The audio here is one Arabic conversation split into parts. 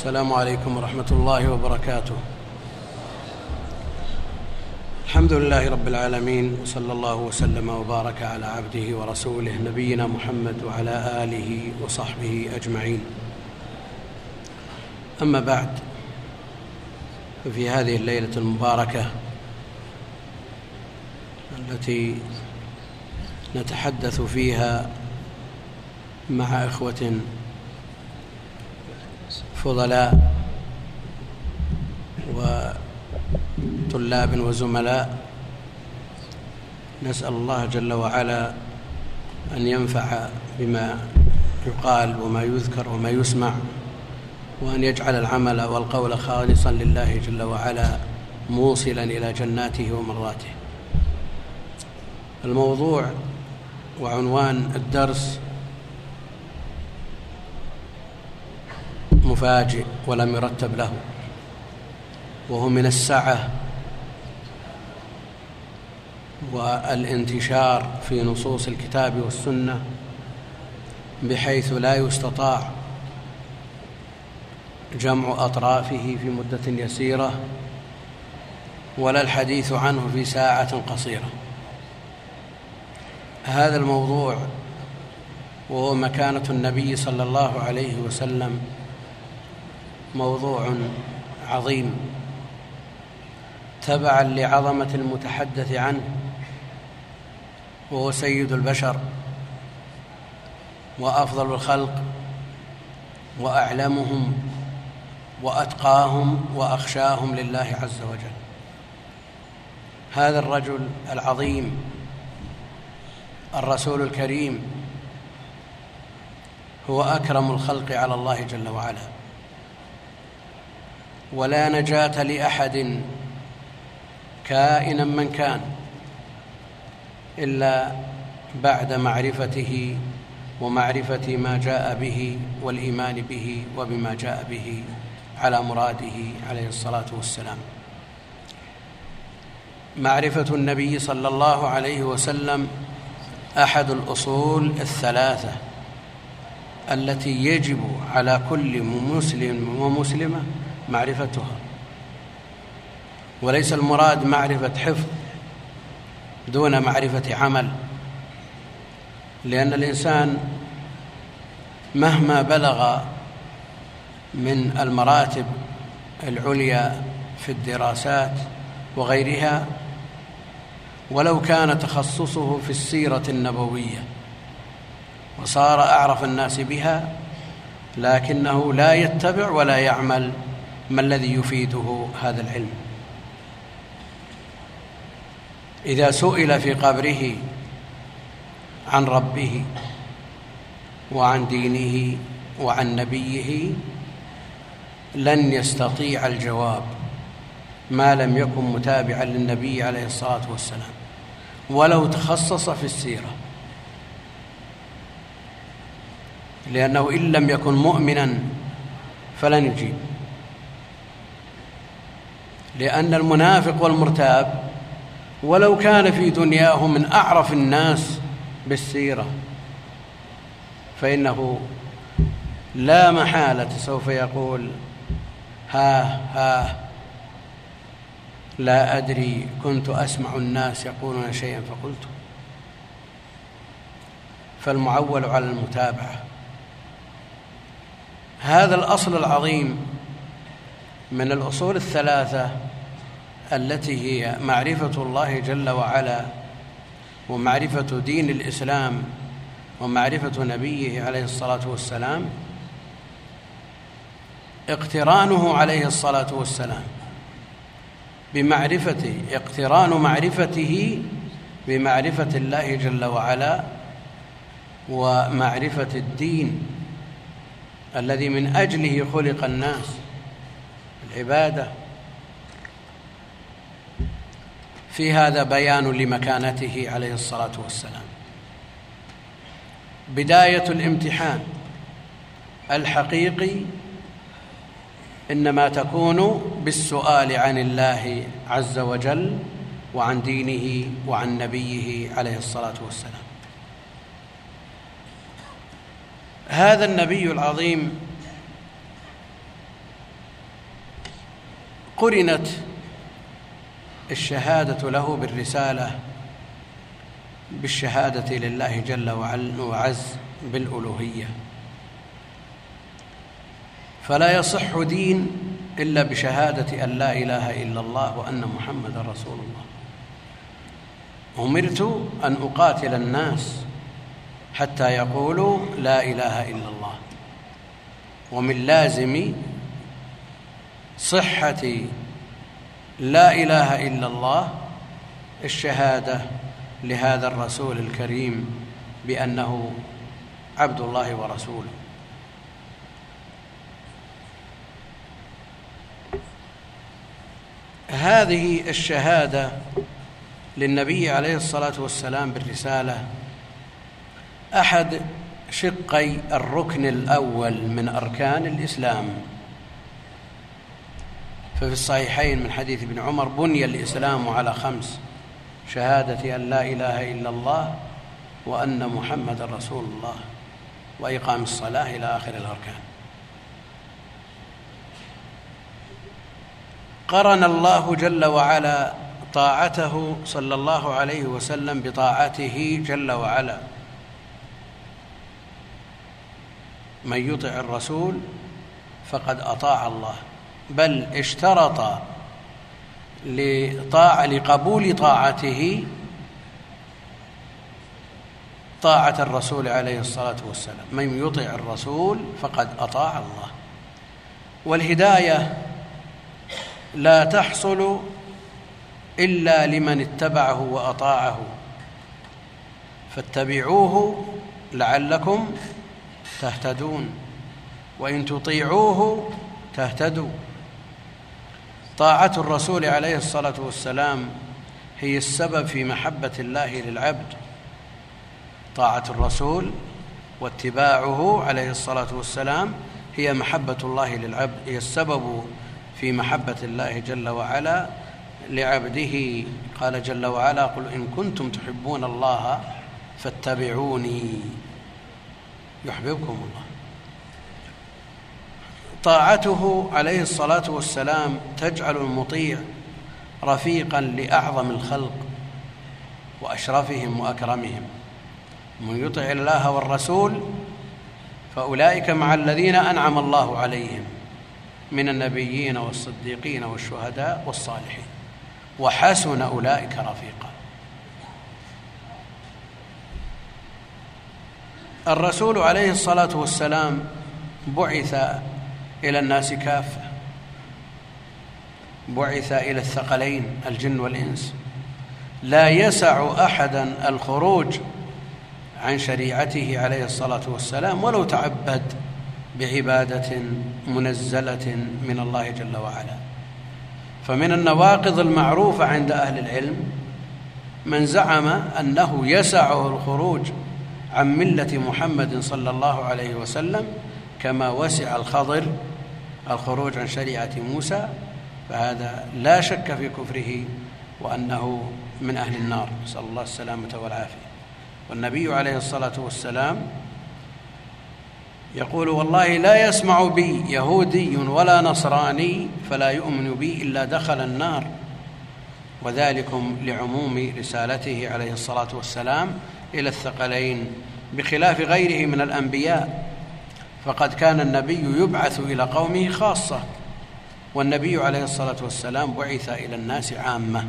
السلام عليكم ورحمة الله وبركاته. الحمد لله رب العالمين وصلى الله وسلم وبارك على عبده ورسوله نبينا محمد وعلى آله وصحبه أجمعين. أما بعد ففي هذه الليلة المباركة التي نتحدث فيها مع إخوة فضلاء وطلاب وزملاء نسأل الله جل وعلا أن ينفع بما يقال وما يذكر وما يسمع وأن يجعل العمل والقول خالصا لله جل وعلا موصلا إلى جناته ومرضاته الموضوع وعنوان الدرس مفاجئ ولم يرتب له. وهو من السعة والانتشار في نصوص الكتاب والسنة بحيث لا يستطاع جمع أطرافه في مدة يسيرة ولا الحديث عنه في ساعة قصيرة. هذا الموضوع وهو مكانة النبي صلى الله عليه وسلم موضوع عظيم تبعا لعظمة المتحدث عنه وهو سيد البشر وأفضل الخلق وأعلمهم وأتقاهم وأخشاهم لله عز وجل. هذا الرجل العظيم الرسول الكريم هو أكرم الخلق على الله جل وعلا. ولا نجاة لأحد كائنا من كان إلا بعد معرفته ومعرفة ما جاء به والإيمان به وبما جاء به على مراده عليه الصلاة والسلام. معرفة النبي صلى الله عليه وسلم أحد الأصول الثلاثة التي يجب على كل مسلم ومسلمة معرفتها. وليس المراد معرفة حفظ دون معرفة عمل. لأن الإنسان مهما بلغ من المراتب العليا في الدراسات وغيرها ولو كان تخصصه في السيرة النبوية وصار أعرف الناس بها لكنه لا يتبع ولا يعمل. ما الذي يفيده هذا العلم؟ إذا سئل في قبره عن ربه وعن دينه وعن نبيه لن يستطيع الجواب ما لم يكن متابعا للنبي عليه الصلاة والسلام ولو تخصص في السيرة. لأنه إن لم يكن مؤمنا فلن يجيب. لأن المنافق والمرتاب ولو كان في دنياه من أعرف الناس بالسيرة فإنه لا محالة سوف يقول ها ها لا أدري كنت أسمع الناس يقولون شيئا فقلت. فالمعول على المتابعة. هذا الأصل العظيم. من الأصول الثلاثة التي هي معرفة الله جل وعلا ومعرفة دين الإسلام ومعرفة نبيه عليه الصلاة والسلام اقترانه عليه الصلاة والسلام بمعرفته اقتران معرفته بمعرفة الله جل وعلا ومعرفة الدين الذي من أجله خلق الناس. العبادة. في هذا بيان لمكانته عليه الصلاة والسلام. بداية الامتحان. الحقيقي إنما تكون بالسؤال عن الله عز وجل وعن دينه وعن نبيه عليه الصلاة والسلام. هذا النبي العظيم قرنت الشهادة له بالرسالة بالشهادة لله جل وعز بالألوهية. فلا يصح دين إلا بشهادة أن لا إله إلا الله وأن محمدا رسول الله. أمرت أن أقاتل الناس حتى يقولوا لا إله إلا الله. ومن لازم صحة لا إله إلا الله. الشهادة لهذا الرسول الكريم بأنه عبد الله ورسوله. هذه الشهادة للنبي عليه الصلاة والسلام بالرسالة أحد شقي الركن الأول من أركان الإسلام. ففي الصحيحين من حديث ابن عمر بني الإسلام على خمس شهادة أن لا إله إلا الله وأن محمد رسول الله وإقام الصلاة إلى آخر الأركان. قرن الله جل وعلا طاعته صلى الله عليه وسلم بطاعته جل وعلا. من يطع الرسول فقد أطاع الله. بل اشترط لطاعة لقبول طاعته طاعة الرسول عليه الصلاة والسلام. من يطع الرسول فقد أطاع الله. والهداية لا تحصل إلا لمن اتبعه وأطاعه. فاتبعوه لعلكم تهتدون. وإن تطيعوه تهتدوا. طاعة الرسول عليه الصلاة والسلام هي السبب في محبة الله للعبد. طاعة الرسول واتباعه عليه الصلاة والسلام هي محبة الله للعبد هي السبب في محبة الله جل وعلا لعبده. قال جل وعلا قل إن كنتم تحبون الله فاتبعوني يحببكم الله. طاعته عليه الصلاة والسلام تجعل المطيع رفيقا لأعظم الخلق وأشرفهم وأكرمهم. من يطع الله والرسول فأولئك مع الذين أنعم الله عليهم من النبيين والصديقين والشهداء والصالحين. وحسن أولئك رفيقا. الرسول عليه الصلاة والسلام بعث إلى الناس كافة. بعث إلى الثقلين الجن والإنس. لا يسع أحدا الخروج عن شريعته عليه الصلاة والسلام ولو تعبد بعبادة منزلة من الله جل وعلا. فمن النواقض المعروفة عند أهل العلم من زعم أنه يسعه الخروج عن ملة محمد صلى الله عليه وسلم كما وسع الخضر الخروج عن شريعة موسى فهذا لا شك في كفره وأنه من أهل النار. نسأل الله السلامة والعافية. والنبي عليه الصلاة والسلام يقول والله لا يسمع بي يهودي ولا نصراني فلا يؤمن بي إلا دخل النار. وذلكم لعموم رسالته عليه الصلاة والسلام إلى الثقلين بخلاف غيره من الأنبياء. فقد كان النبي يبعث إلى قومه خاصة. والنبي عليه الصلاة والسلام بعث إلى الناس عامة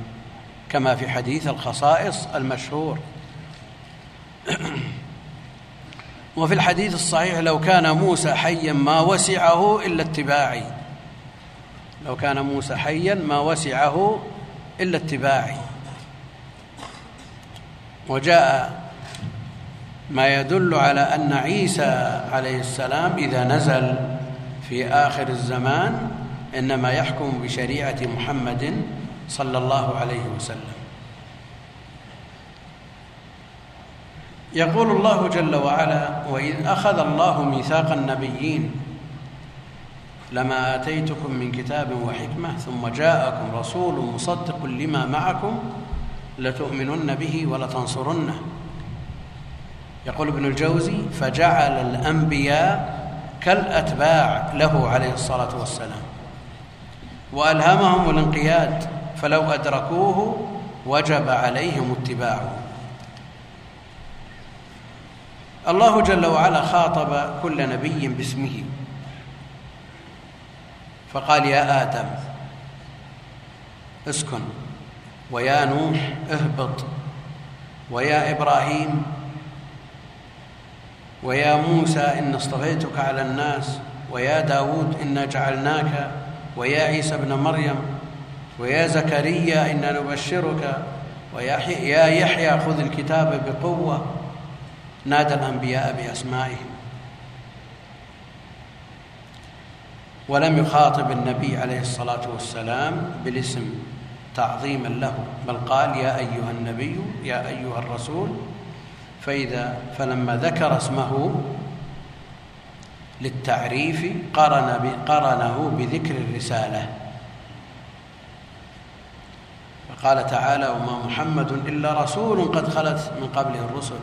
كما في حديث الخصائص المشهور. وفي الحديث الصحيح لو كان موسى حيا ما وسعه إلا اتباعي. لو كان موسى حيا ما وسعه إلا اتباعي. وجاء ما يدل على أن عيسى عليه السلام إذا نزل في آخر الزمان إنما يحكم بشريعة محمد صلى الله عليه وسلم. يقول الله جل وعلا وإذ أخذ الله ميثاق النبيين لما آتيتكم من كتاب وحكمة ثم جاءكم رسول مصدق لما معكم لتؤمنن به ولتنصرنه يقول ابن الجوزي فجعل الأنبياء كالأتباع له عليه الصلاة والسلام. وألهمهم الانقياد فلو أدركوه وجب عليهم اتباعه. الله جل وعلا خاطب كل نبي باسمه. فقال يا آدم اسكن. ويا نوح اهبط. ويا إبراهيم ويا موسى إن اصطفيتك على الناس ويا داود إنا جعلناك ويا عيسى ابن مريم ويا زكريا إنا نبشرك ويا يا يحيى خذ الكتاب بقوة. نادى الأنبياء بأسمائهم. ولم يخاطب النبي عليه الصلاة والسلام بالاسم تعظيما له بل قال يا أيها النبي يا أيها الرسول فإذا فلما ذكر اسمه للتعريف قرن قرنه بذكر الرسالة. فقال تعالى وما محمد إلا رسول قد خلت من قبله الرسل.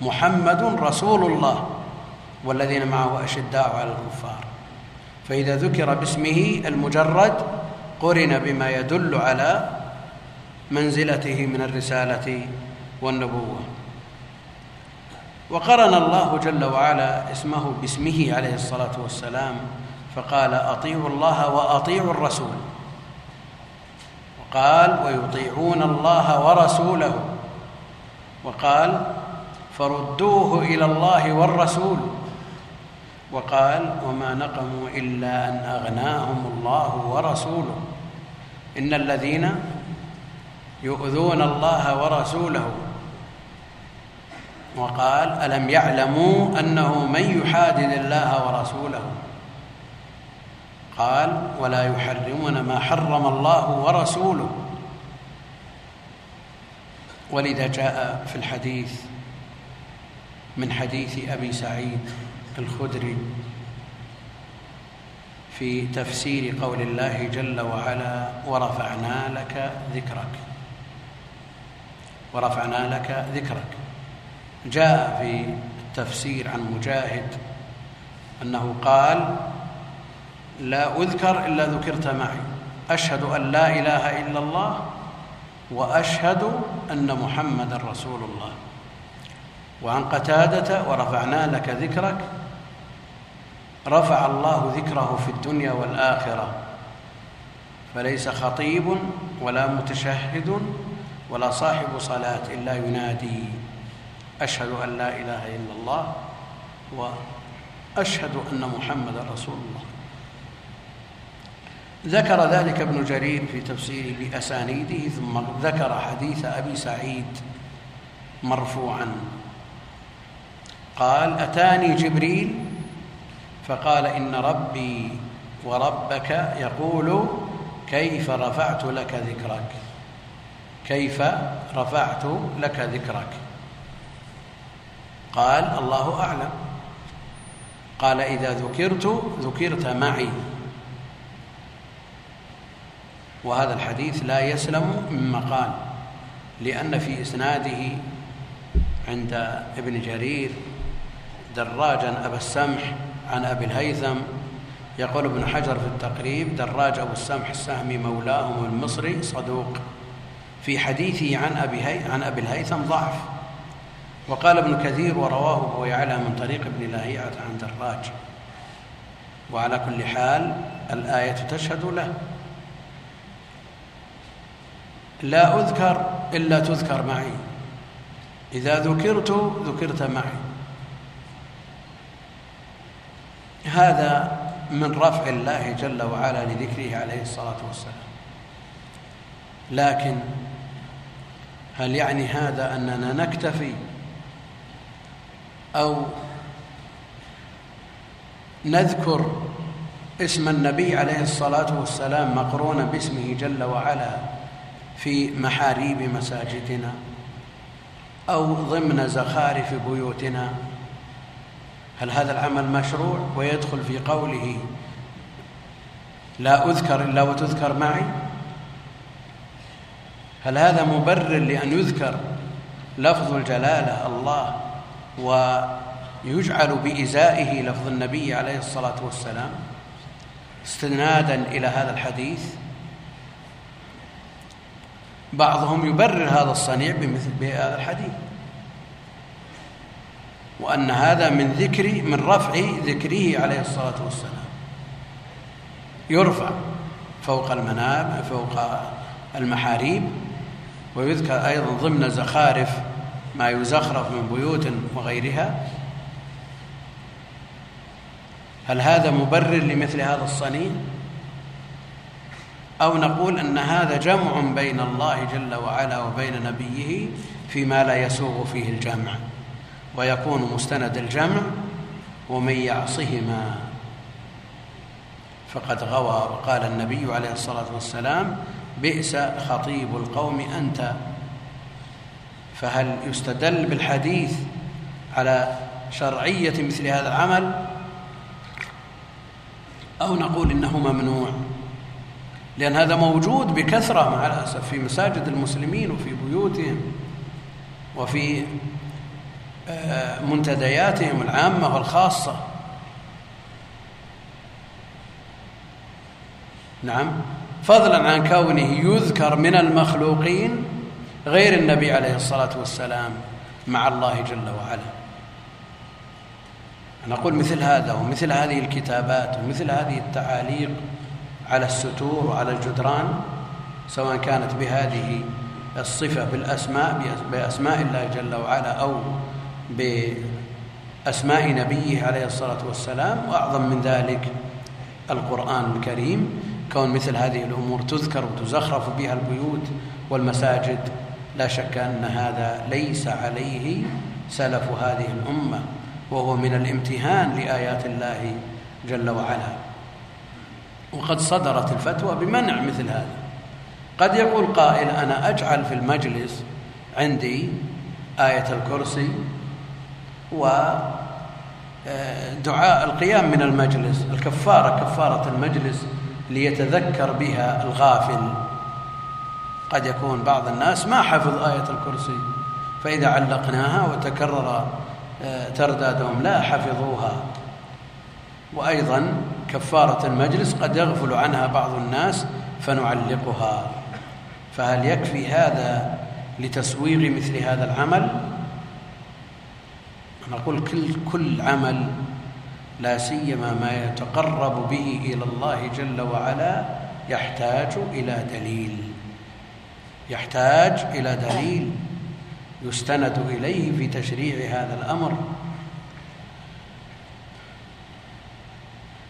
محمد رسول الله والذين معه أشداء على الكفار. فإذا ذكر باسمه المجرد قرن بما يدل على منزلته من الرسالة والنبوة. وقرن الله جل وعلا اسمه باسمه عليه الصلاة والسلام فقال أطيعوا الله وأطيعوا الرسول وقال ويطيعون الله ورسوله وقال فردوه إلى الله والرسول وقال وما نقموا إلا أن أغناهم الله ورسوله إن الذين يؤذون الله ورسوله وقال ألم يعلموا أنه من يحادد الله ورسوله؟ قال ولا يحرمون ما حرم الله ورسوله. ولذا جاء في الحديث من حديث أبي سعيد الخدري في تفسير قول الله جل وعلا ورفعنا لك ذكرك. ورفعنا لك ذكرك. جاء في التفسير عن مجاهد أنه قال لا أذكر إلا ذكرت معي. أشهد أن لا إله إلا الله وأشهد أن محمدا رسول الله. وعن قتادة ورفعنا لك ذكرك. رفع الله ذكره في الدنيا والآخرة. فليس خطيب ولا متشهد ولا صاحب صلاة إلا ينادي. أشهد أن لا إله إلا الله وأشهد أن محمدا رسول الله. ذكر ذلك ابن جرير في تفسيره بأسانيده ثم ذكر حديث أبي سعيد مرفوعا. قال أتاني جبريل؟ فقال إن ربي وربك يقول كيف رفعت لك ذكرك؟ كيف رفعت لك ذكرك؟ قال الله أعلم. قال إذا ذكرت ذكرت معي. وهذا الحديث لا يسلم من مقال لأن في إسناده عند ابن جرير دراجا ابا السمح عن أبي الهيثم يقول ابن حجر في التقريب دراج أبو السمح السهمي مولاهم المصري صدوق. في حديثه عن هي عن أبي الهيثم ضعف. وقال ابن كثير ورواه أبو يعلى من طريق ابن لهيعة عن دراج. وعلى كل حال الآية تشهد له. لا أذكر إلا تذكر معي. إذا ذكرت ذكرت معي. هذا من رفع الله جل وعلا لذكره عليه الصلاة والسلام. لكن هل يعني هذا أننا نكتفي أو نذكر اسم النبي عليه الصلاة والسلام مقرونا باسمه جل وعلا في محاريب مساجدنا أو ضمن زخارف بيوتنا. هل هذا العمل مشروع؟ ويدخل في قوله لا أذكر إلا وتذكر معي. هل هذا مبرر لأن يذكر لفظ الجلالة الله ويجعل بإزائه لفظ النبي عليه الصلاة والسلام استنادا إلى هذا الحديث. بعضهم يبرر هذا الصنيع بمثل بهذا الحديث. وأن هذا من ذكر من رفع ذكره عليه الصلاة والسلام. يرفع فوق المنام فوق المحاريب. ويذكر أيضا ضمن زخارف ما يزخرف من بيوت وغيرها. هل هذا مبرر لمثل هذا الصنيع أو نقول أن هذا جمع بين الله جل وعلا وبين نبيه فيما لا يسوغ فيه الجمع ويكون مستند الجمع ومن يعصهما. فقد غوى وقال النبي عليه الصلاة والسلام بئس خطيب القوم أنت فهل يستدل بالحديث على شرعية مثل هذا العمل؟ أو نقول إنه ممنوع؟ لأن هذا موجود بكثرة مع الأسف في مساجد المسلمين وفي بيوتهم وفي آه، منتدياتهم العامة والخاصة. نعم. فضلا عن كونه يذكر من المخلوقين غير النبي عليه الصلاة والسلام مع الله جل وعلا. نقول مثل هذا ومثل هذه الكتابات ومثل هذه التعاليق على الستور وعلى الجدران سواء كانت بهذه الصفة بالأسماء بأسماء الله جل وعلا أو بأسماء نبيه عليه الصلاة والسلام وأعظم من ذلك القرآن الكريم. كون مثل هذه الأمور تذكر وتزخرف بها البيوت والمساجد لا شك أن هذا ليس عليه سلف هذه الأمة وهو من الامتهان لآيات الله جل وعلا. وقد صدرت الفتوى بمنع مثل هذا. قد يقول قائل أنا أجعل في المجلس عندي آية الكرسي ودعاء القيام من المجلس الكفارة كفارة المجلس ليتذكر بها الغافل. قد يكون بعض الناس ما حفظ آية الكرسي فإذا علقناها وتكرر آه، تردادهم لا حفظوها. وأيضا كفارة المجلس قد يغفل عنها بعض الناس فنعلقها. فهل يكفي هذا لتسويغ مثل هذا العمل؟ نقول كل كل عمل لا سيما ما يتقرب به إلى الله جل وعلا يحتاج إلى دليل. يحتاج إلى دليل يستند إليه في تشريع هذا الأمر.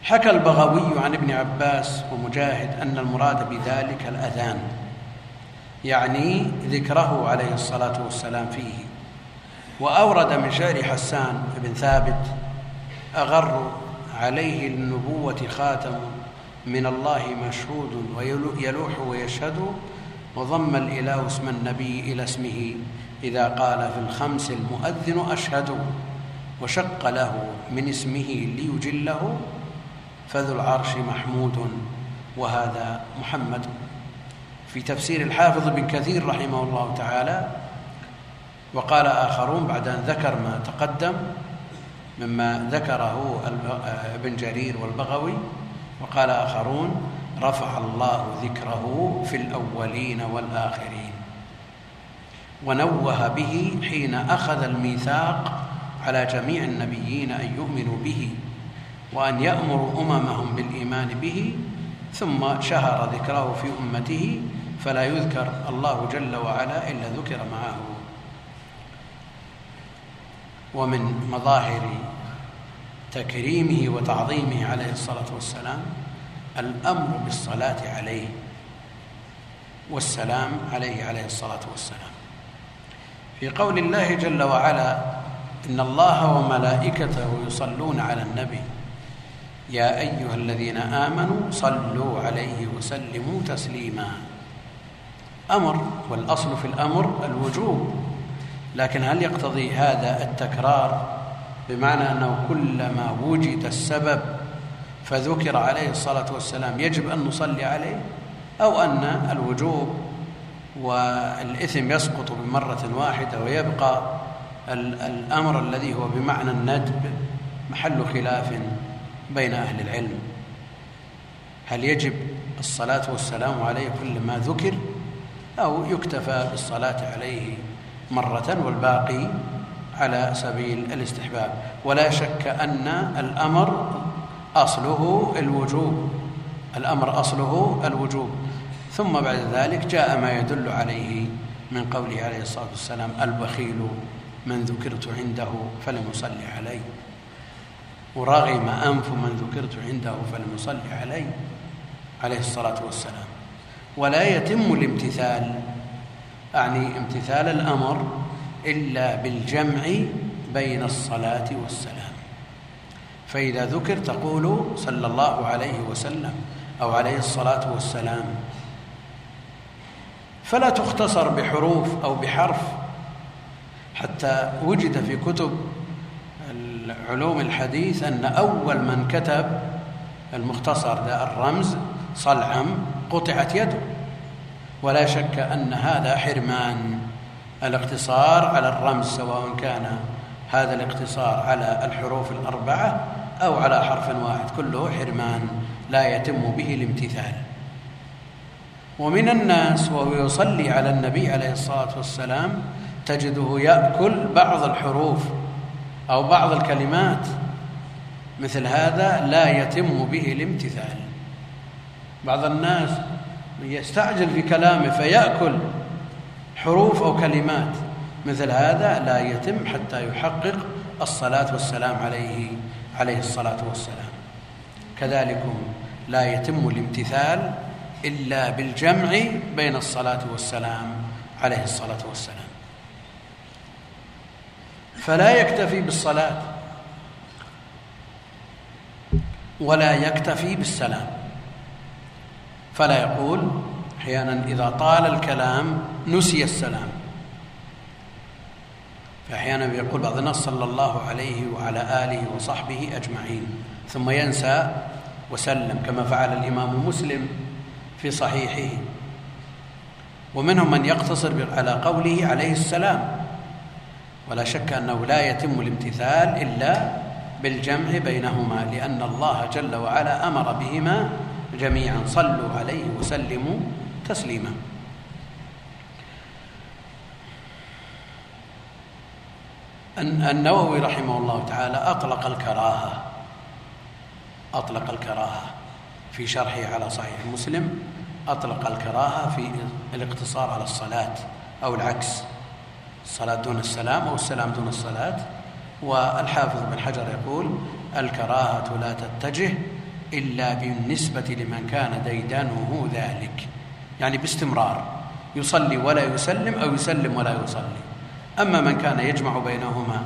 حكى البغوي عن ابن عباس ومجاهد أن المراد بذلك الأذان يعني ذكره عليه الصلاة والسلام فيه. وأورد من شعر حسان بن ثابت أغر عليه النبوة خاتم من الله مشهود ويلوح ويشهد وضم الإله اسم النبي إلى اسمه إذا قال في الخمس المؤذن أشهد وشق له من اسمه ليجله فذو العرش محمود وهذا محمد. في تفسير الحافظ بن كثير رحمه الله تعالى وقال آخرون بعد أن ذكر ما تقدم مما ذكره ابن جرير والبغوي وقال آخرون رفع الله ذكره في الأولين والآخرين ونوه به حين أخذ الميثاق على جميع النبيين أن يؤمنوا به وأن يأمروا أممهم بالإيمان به ثم شهر ذكره في أمته فلا يذكر الله جل وعلا إلا ذكر معه. ومن مظاهر تكريمه وتعظيمه عليه الصلاة والسلام الأمر بالصلاة عليه والسلام عليه عليه الصلاة والسلام. في قول الله جل وعلا إن الله وملائكته يصلون على النبي يا أيها الذين آمنوا صلوا عليه وسلموا تسليما. أمر والأصل في الأمر الوجوب لكن هل يقتضي هذا التكرار؟ بمعنى أنه كلما وجد السبب فذكر عليه الصلاة والسلام يجب أن نصلي عليه أو أن الوجوب والإثم يسقط بمرة واحدة ويبقى الأمر الذي هو بمعنى الندب محل خلاف بين أهل العلم. هل يجب الصلاة والسلام عليه كلما ذكر أو يكتفى بالصلاة عليه مرة والباقي على سبيل الاستحباب؟ ولا شك أن الأمر أصله الوجوب الأمر أصله الوجوب. ثم بعد ذلك جاء ما يدل عليه من قوله عليه الصلاة والسلام البخيل من ذكرت عنده فلم يصلي علي ورغم أنف من ذكرت عنده فلم يصلي علي عليه الصلاة والسلام. ولا يتم الامتثال أعني امتثال الأمر إلا بالجمع بين الصلاة والسلام. فإذا ذكر تقول صلى الله عليه وسلم أو عليه الصلاة والسلام. فلا تختصر بحروف أو بحرف. حتى وجد في كتب علوم الحديث أن أول من كتب المختصر ذا الرمز صلعم قطعت يده. ولا شك أن هذا حرمان. الاقتصار على الرمز سواء كان هذا الاقتصار على الحروف الأربعة أو على حرف واحد كله حرمان لا يتم به الامتثال. ومن الناس وهو يصلي على النبي عليه الصلاة والسلام تجده يأكل بعض الحروف أو بعض الكلمات. مثل هذا لا يتم به الامتثال. بعض الناس يستعجل في كلامه فيأكل حروف أو كلمات. مثل هذا لا يتم حتى يحقق الصلاة والسلام عليه. عليه الصلاة والسلام. كذلك لا يتم الامتثال إلا بالجمع بين الصلاة والسلام عليه الصلاة والسلام. فلا يكتفي بالصلاة ولا يكتفي بالسلام. فلا يقول أحيانا إذا طال الكلام نسي السلام. فأحيانا يقول بعض الناس صلى الله عليه وعلى آله وصحبه أجمعين. ثم ينسى وسلم كما فعل الإمام مسلم في صحيحه. ومنهم من يقتصر على قوله عليه السلام. ولا شك أنه لا يتم الامتثال إلا بالجمع بينهما لأن الله جل وعلا أمر بهما جميعا. صلوا عليه وسلموا تسليما. النووي رحمه الله تعالى أطلق الكراهة. أطلق الكراهة. في شرحه على صحيح مسلم أطلق الكراهة في الاقتصار على الصلاة أو العكس. الصلاة دون السلام أو السلام دون الصلاة. والحافظ بن حجر يقول الكراهة لا تتجه إلا بالنسبة لمن كان ديدنه ذلك. يعني باستمرار. يصلي ولا يسلم أو يسلم ولا يصلي. أما من كان يجمع بينهما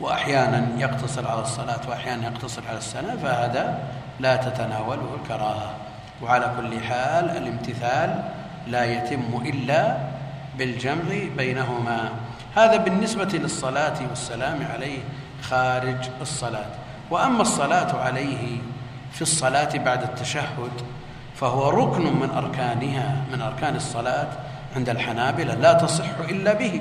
وأحيانا يقتصر على الصلاة وأحيانا يقتصر على السلام فهذا لا تتناوله الكراهة. وعلى كل حال الامتثال لا يتم إلا بالجمع بينهما. هذا بالنسبة للصلاة والسلام عليه خارج الصلاة. وأما الصلاة عليه في الصلاة بعد التشهد فهو ركن من أركانها من أركان الصلاة عند الحنابلة لا تصح إلا به.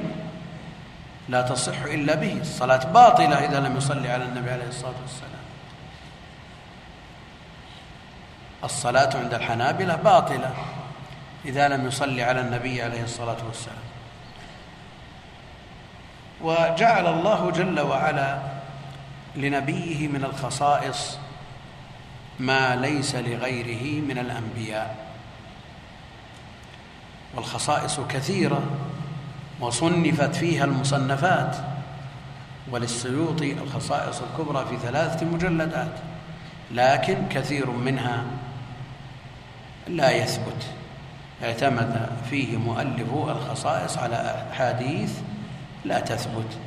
لا تصح إلا به. الصلاة باطلة إذا لم يصلي على النبي عليه الصلاة والسلام. الصلاة عند الحنابلة باطلة إذا لم يصلي على النبي عليه الصلاة والسلام. وجعل الله جل وعلا لنبيه من الخصائص ما ليس لغيره من الأنبياء. والخصائص كثيرة وصنفت فيها المصنفات وللسيوطي الخصائص الكبرى في ثلاثة مجلدات لكن كثير منها لا يثبت. اعتمد فيه مؤلفو الخصائص على أحاديث لا تثبت.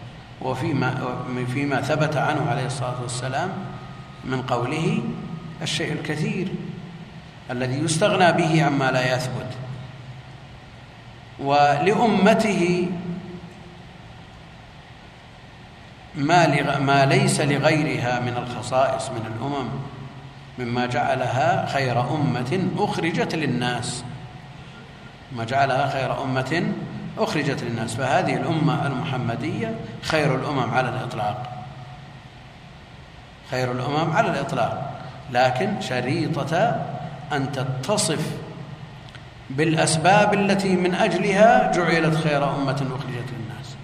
وفيما فيما ثبت عنه عليه الصلاة والسلام من قوله الشيء الكثير الذي يستغنى به عما لا يثبت. ولأمته ما ما ليس لغيرها من الخصائص من الأمم مما جعلها خير أمة أخرجت للناس. ما جعلها خير أمة أخرجت للناس. فهذه الأمة المحمدية خير الأمم على الإطلاق. خير الأمم على الإطلاق. لكن شريطة أن تتصف بالأسباب التي من أجلها جعلت خير أمة أخرجت للناس.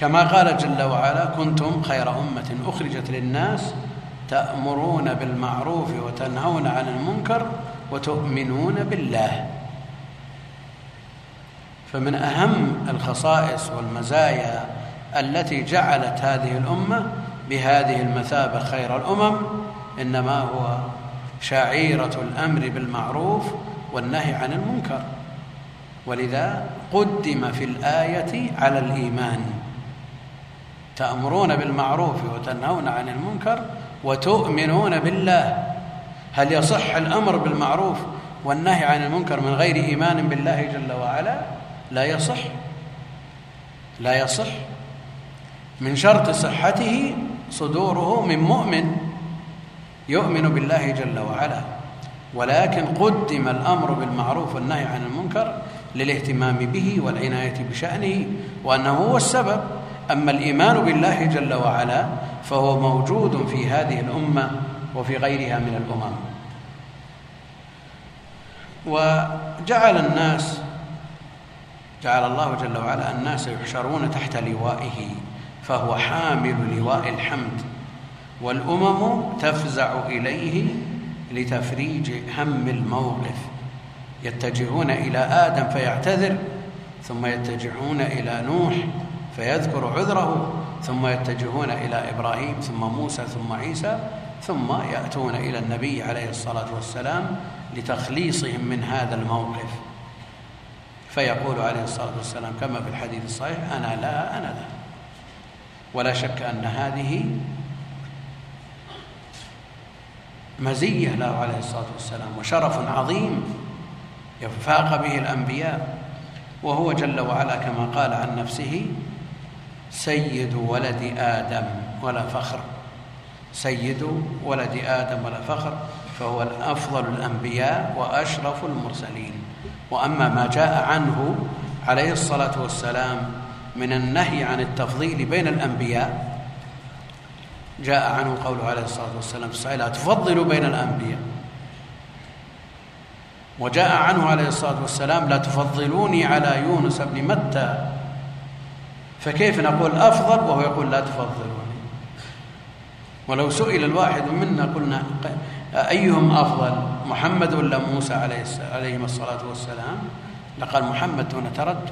كما قال جل وعلا كنتم خير أمة أخرجت للناس تأمرون بالمعروف وتنهون عن المنكر وتؤمنون بالله. فمن أهم الخصائص والمزايا التي جعلت هذه الأمة بهذه المثابة خير الأمم إنما هو شعيرة الأمر بالمعروف والنهي عن المنكر. ولذا قدم في الآية على الإيمان. تأمرون بالمعروف وتنهون عن المنكر وتؤمنون بالله. هل يصح الأمر بالمعروف والنهي عن المنكر من غير إيمان بالله جل وعلا؟ لا يصح. لا يصح. من شرط صحته صدوره من مؤمن. يؤمن بالله جل وعلا ولكن قدم الأمر بالمعروف والنهي عن المنكر للاهتمام به والعناية بشأنه وأنه هو السبب. أما الإيمان بالله جل وعلا فهو موجود في هذه الأمة وفي غيرها من الأمم. وجعل الناس جعل الله جل وعلا الناس يحشرون تحت لوائه فهو حامل لواء الحمد. والأمم تفزع إليه لتفريج هم الموقف. يتجهون إلى آدم فيعتذر ثم يتجهون إلى نوح فيذكر عذره ثم يتجهون إلى إبراهيم ثم موسى ثم عيسى ثم يأتون إلى النبي عليه الصلاة والسلام لتخليصهم من هذا الموقف. فيقول عليه الصلاة والسلام كما في الحديث الصحيح أنا لا أنا لا. ولا شك أن هذه مزية له عليه الصلاة والسلام وشرف عظيم يفاق به الأنبياء. وهو جل وعلا كما قال عن نفسه سيد ولد آدم ولا فخر. سيد ولد آدم ولا فخر فهو الأفضل الأنبياء وأشرف المرسلين. وأما ما جاء عنه عليه الصلاة والسلام من النهي عن التفضيل بين الأنبياء جاء عنه قوله عليه الصلاة والسلام في الصحيح تفضلوا بين الأنبياء؟ وجاء عنه عليه الصلاة والسلام لا تفضلوني على يونس بن متى؟ فكيف نقول أفضل؟ وهو يقول لا تفضلوني. ولو سئل الواحد منا قلنا أيهم أفضل محمد ولا موسى عليه عليهما الصلاة والسلام؟ لقال محمد دون تردد.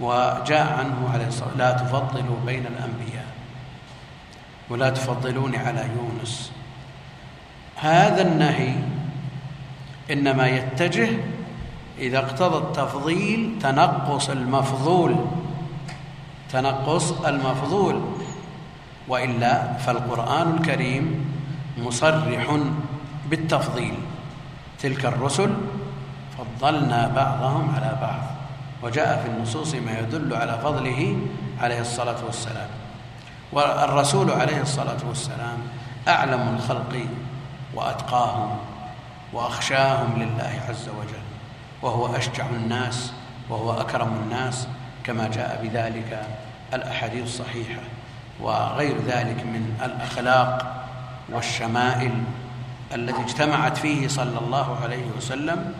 وجاء عنه عليه الصلاة لا تفضلوا بين الأنبياء. ولا تفضلوني على يونس. هذا النهي إنما يتجه إذا اقتضى التفضيل تنقص المفضول تنقص المفضول. وإلا فالقرآن الكريم مصرح بالتفضيل. تلك الرسل فضلنا بعضهم على بعض وجاء في النصوص ما يدل على فضله عليه الصلاة والسلام. والرسول عليه الصلاة والسلام أعلم الخلق وأتقاهم وأخشاهم لله عز وجل وهو أشجع الناس وهو أكرم الناس كما جاء بذلك الأحاديث الصحيحة وغير ذلك من الأخلاق والشمائل التي اجتمعت فيه صلى الله عليه وسلم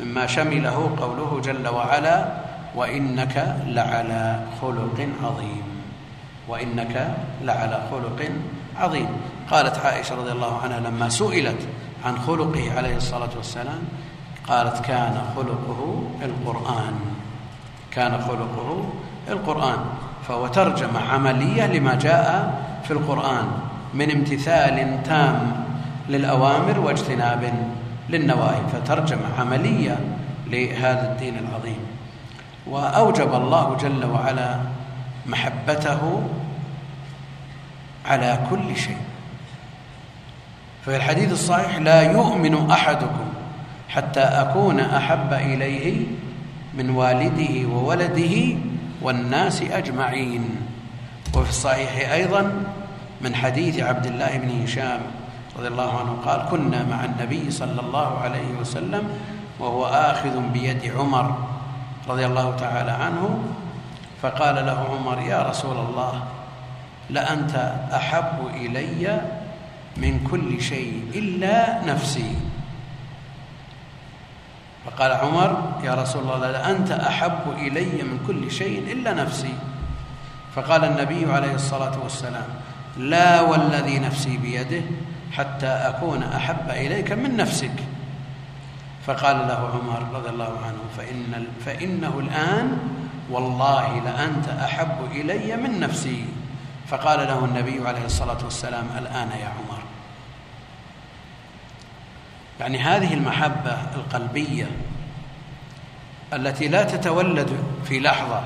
مما شمله قوله جل وعلا وإنك لعلى خلق عظيم. وإنك لعلى خلق عظيم. قالت عائشة رضي الله عنها لما سئلت عن خلقه عليه الصلاة والسلام قالت كان خلقه القرآن. كان خلقه القرآن. فهو ترجمه عملية لما جاء في القرآن من امتثال تام للأوامر واجتناب للنواهي. فترجمه عملية لهذا الدين العظيم. وأوجب الله جل وعلا محبته على كل شيء. ففي الحديث الصحيح لا يؤمن أحدكم حتى أكون أحب إليه من والده وولده والناس أجمعين. وفي الصحيح أيضا من حديث عبد الله بن هشام رضي الله عنه قال كنا مع النبي صلى الله عليه وسلم وهو آخذ بيد عمر رضي الله تعالى عنه فقال له عمر يا رسول الله لأنت أحب إلي من كل شيء إلا نفسي. فقال عمر يا رسول الله لأنت أحب إلي من كل شيء إلا نفسي. فقال النبي عليه الصلاة والسلام لا والذي نفسي بيده حتى أكون أحب إليك من نفسك. فقال له عمر رضي الله عنه فإن فإنه الآن والله لأنت أحب إلي من نفسي. فقال له النبي عليه الصلاة والسلام الآن يا عمر. يعني هذه المحبة القلبية التي لا تتولد في لحظة.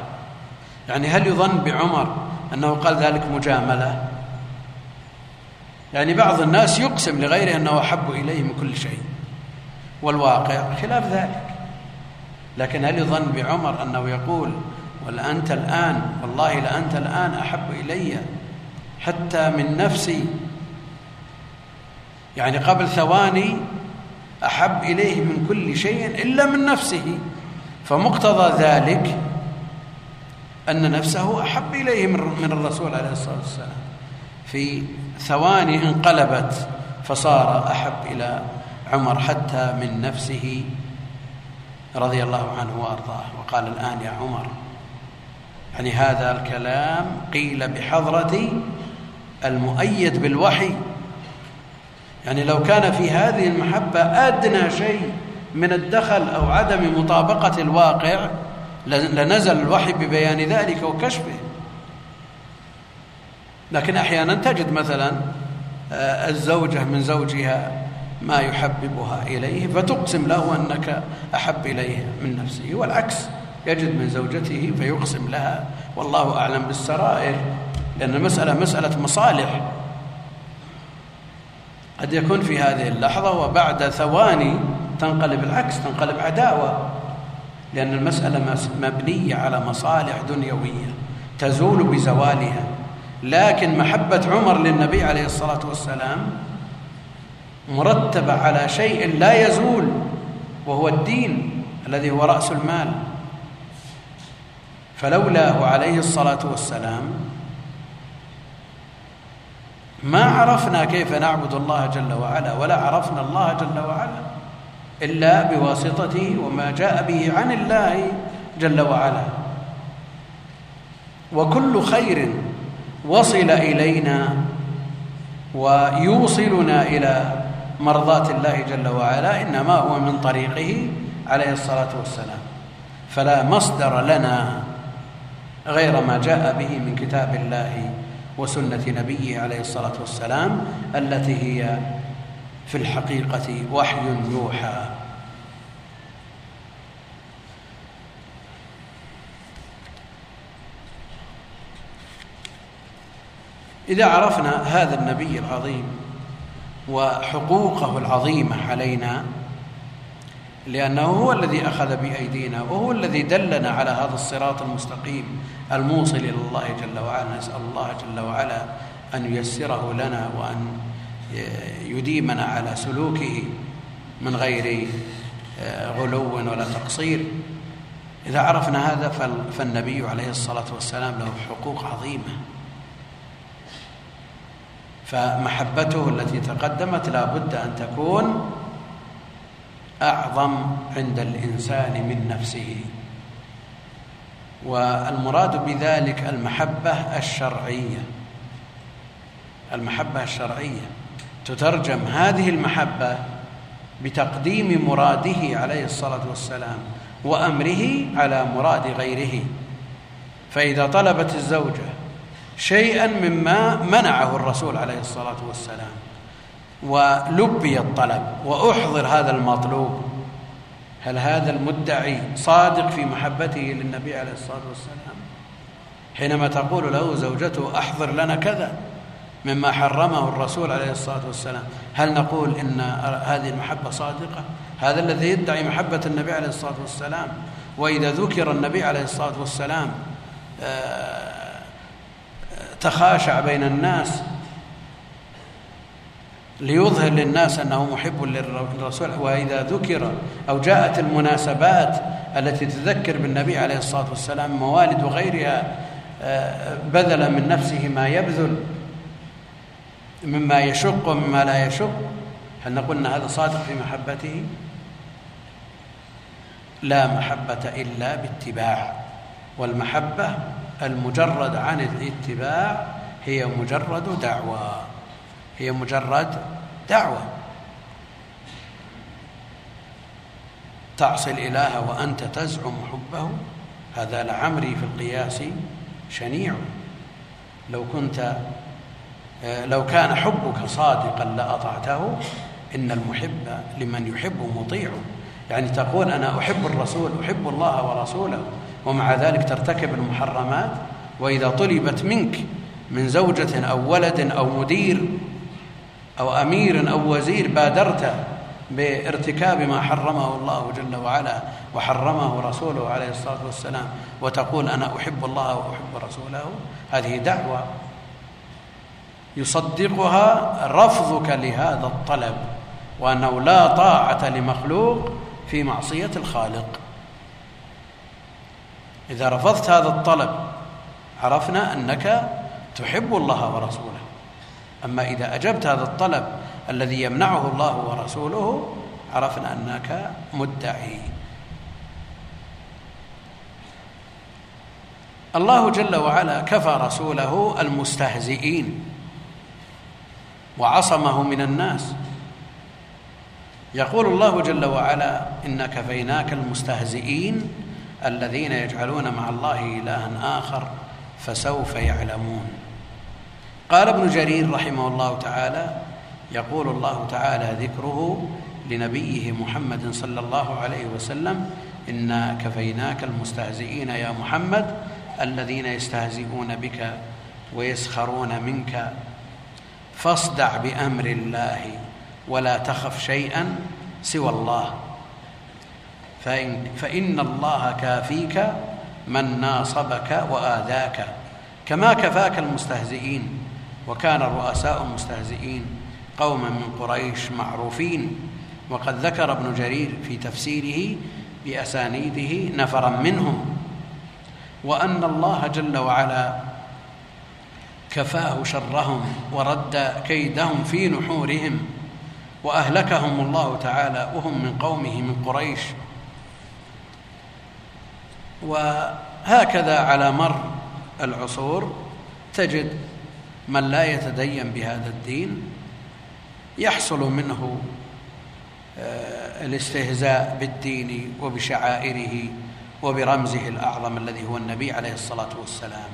يعني هل يظن بعمر أنه قال ذلك مجاملة؟ يعني بعض الناس يقسم لغيره أنه أحب إليه من كل شيء والواقع خلاف ذلك. لكن هل يظن بعمر أنه يقول ولأنت الآن والله لأنت الآن أحب إلي حتى من نفسي. يعني قبل ثواني أحب إليه من كل شيء إلا من نفسه. فمقتضى ذلك أن نفسه أحب إليه من الرسول عليه الصلاة والسلام. في ثواني انقلبت فصار أحب إلى عمر حتى من نفسه رضي الله عنه وأرضاه. وقال الآن يا عمر يعني هذا الكلام قيل بحضرة المؤيد بالوحي. يعني لو كان في هذه المحبة أدنى شيء من الدخل أو عدم مطابقة الواقع لنزل الوحي ببيان ذلك وكشفه. لكن أحيانا تجد مثلا آه، الزوجة من زوجها ما يحببها إليه فتقسم له أنك أحب إليه من نفسه والعكس. يجد من زوجته فيقسم لها. والله أعلم بالسرائر لأن المسألة مسألة مصالح. قد يكون في هذه اللحظة وبعد ثواني تنقلب العكس تنقلب عداوة لأن المسألة مبنية على مصالح دنيوية تزول بزوالها. لكن محبة عمر للنبي عليه الصلاة والسلام مرتبة على شيء لا يزول وهو الدين الذي هو رأس المال. فلولاه عليه الصلاة والسلام ما عرفنا كيف نعبد الله جل وعلا ولا عرفنا الله جل وعلا إلا بواسطته وما جاء به عن الله جل وعلا. وكل خير وصل إلينا ويوصلنا إلى مرضاة الله جل وعلا إنما هو من طريقه عليه الصلاة والسلام. فلا مصدر لنا غير ما جاء به من كتاب الله وسنة نبيه عليه الصلاة والسلام التي هي في الحقيقة وحي يوحى. إذا عرفنا هذا النبي العظيم وحقوقه العظيمة علينا لأنه هو الذي أخذ بأيدينا وهو الذي دلنا على هذا الصراط المستقيم الموصل إلى الله جل وعلا. نسأل الله جل وعلا أن ييسره لنا وأن يديمنا على سلوكه من غير آه، غلو ولا تقصير. إذا عرفنا هذا فالنبي عليه الصلاة والسلام له حقوق عظيمة. فمحبته التي تقدمت لا بد أن تكون أعظم عند الإنسان من نفسه. والمراد بذلك المحبة الشرعية. المحبة الشرعية. تترجم هذه المحبة بتقديم مراده عليه الصلاة والسلام وأمره على مراد غيره. فإذا طلبت الزوجة شيئا مما منعه الرسول عليه الصلاة والسلام ولبي الطلب وأحضر هذا المطلوب. هل هذا المدعي صادق في محبته للنبي عليه الصلاة والسلام؟ حينما تقول له زوجته أحضر لنا كذا مما حرمه الرسول عليه الصلاة والسلام هل نقول إن هذه المحبة صادقة؟ هذا الذي يدعي محبة النبي عليه الصلاة والسلام. وإذا ذكر النبي عليه الصلاة والسلام آه، تخاشع بين الناس ليظهر للناس أنه محب للرسول وإذا ذكر أو جاءت المناسبات التي تذكر بالنبي عليه الصلاة والسلام موالد وغيرها آه، بذل من نفسه ما يبذل مما يشق ومما لا يشق. هل نقول إن هذا صادق في محبته؟ لا محبة إلا باتباع والمحبة المجرد عن الاتباع هي مجرد دعوة. هي مجرد دعوة. تعصي الإله وأنت تزعم حبه هذا لعمري في القياس شنيع. لو كنت آه، لو كان حبك صادقا لأطعته إن المحب لمن يحب مطيع. يعني تقول أنا أحب الرسول أحب الله ورسوله ومع ذلك ترتكب المحرمات وإذا طلبت منك من زوجة أو ولد أو مدير أو أمير أو وزير بادرت بارتكاب ما حرمه الله جل وعلا وحرمه رسوله عليه الصلاة والسلام. وتقول أنا أحب الله وأحب رسوله. هذه دعوة يصدقها رفضك لهذا الطلب وأنه لا طاعة لمخلوق في معصية الخالق. إذا رفضت هذا الطلب عرفنا أنك تحب الله ورسوله. أما إذا أجبت هذا الطلب الذي يمنعه الله ورسوله عرفنا أنك مدعي. الله جل وعلا كفى رسوله المستهزئين وعصمه من الناس. يقول الله جل وعلا إن كفيناك المستهزئين الذين يجعلون مع الله إلها آخر فسوف يعلمون. قال ابن جرير رحمه الله تعالى يقول الله تعالى ذكره لنبيه محمد صلى الله عليه وسلم إنا كفيناك المستهزئين يا محمد الذين يستهزئون بك ويسخرون منك. فاصدع بأمر الله ولا تخف شيئا سوى الله. فإن, فإن الله كافيك من ناصبك وآذاك كما كفاك المستهزئين. وكان الرؤساء المستهزئين قوما من قريش معروفين. وقد ذكر ابن جرير في تفسيره بأسانيده نفرا منهم. وأن الله جل وعلا كفاه شرهم ورد كيدهم في نحورهم وأهلكهم الله تعالى وهم من قومه من قريش. وهكذا على مر العصور تجد من لا يتدين بهذا الدين يحصل منه آه، الاستهزاء بالدين وبشعائره وبرمزه الأعظم الذي هو النبي عليه الصلاة والسلام.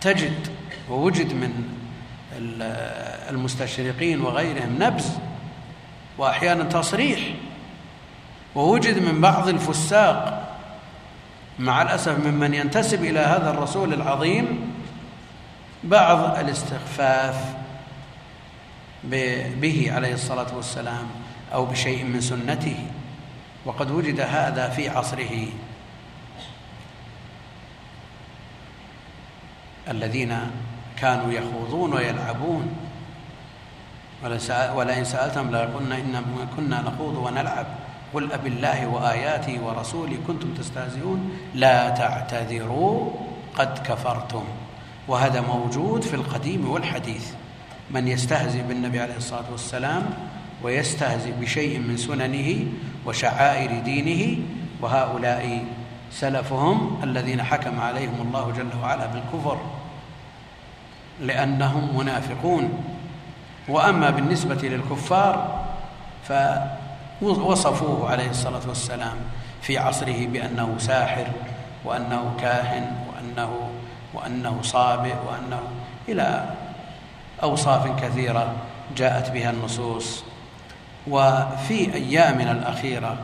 تجد ووجد من المستشرقين وغيرهم نبذ وأحيانا تصريح ووجد من بعض الفساق مع الأسف ممن ينتسب إلى هذا الرسول العظيم بعض الاستخفاف به عليه الصلاة والسلام أو بشيء من سنته. وقد وجد هذا في عصره. الذين كانوا يخوضون ويلعبون. ولئن سألتهم ليقولن إن كنا نخوض ونلعب. قل أب الله وآياته ورسوله كنتم تستهزئون. لا تعتذروا قد كفرتم. وهذا موجود في القديم والحديث. من يستهزئ بالنبي عليه الصلاة والسلام ويستهزئ بشيء من سننه وشعائر دينه وهؤلاء سلفهم الذين حكم عليهم الله جل وعلا بالكفر لأنهم منافقون. وأما بالنسبة للكفار فوصفوه عليه الصلاة والسلام في عصره بأنه ساحر وأنه كاهن وأنه وأنه صابئ وأنه إلى أوصاف كثيرة جاءت بها النصوص. وفي أيامنا الأخيرة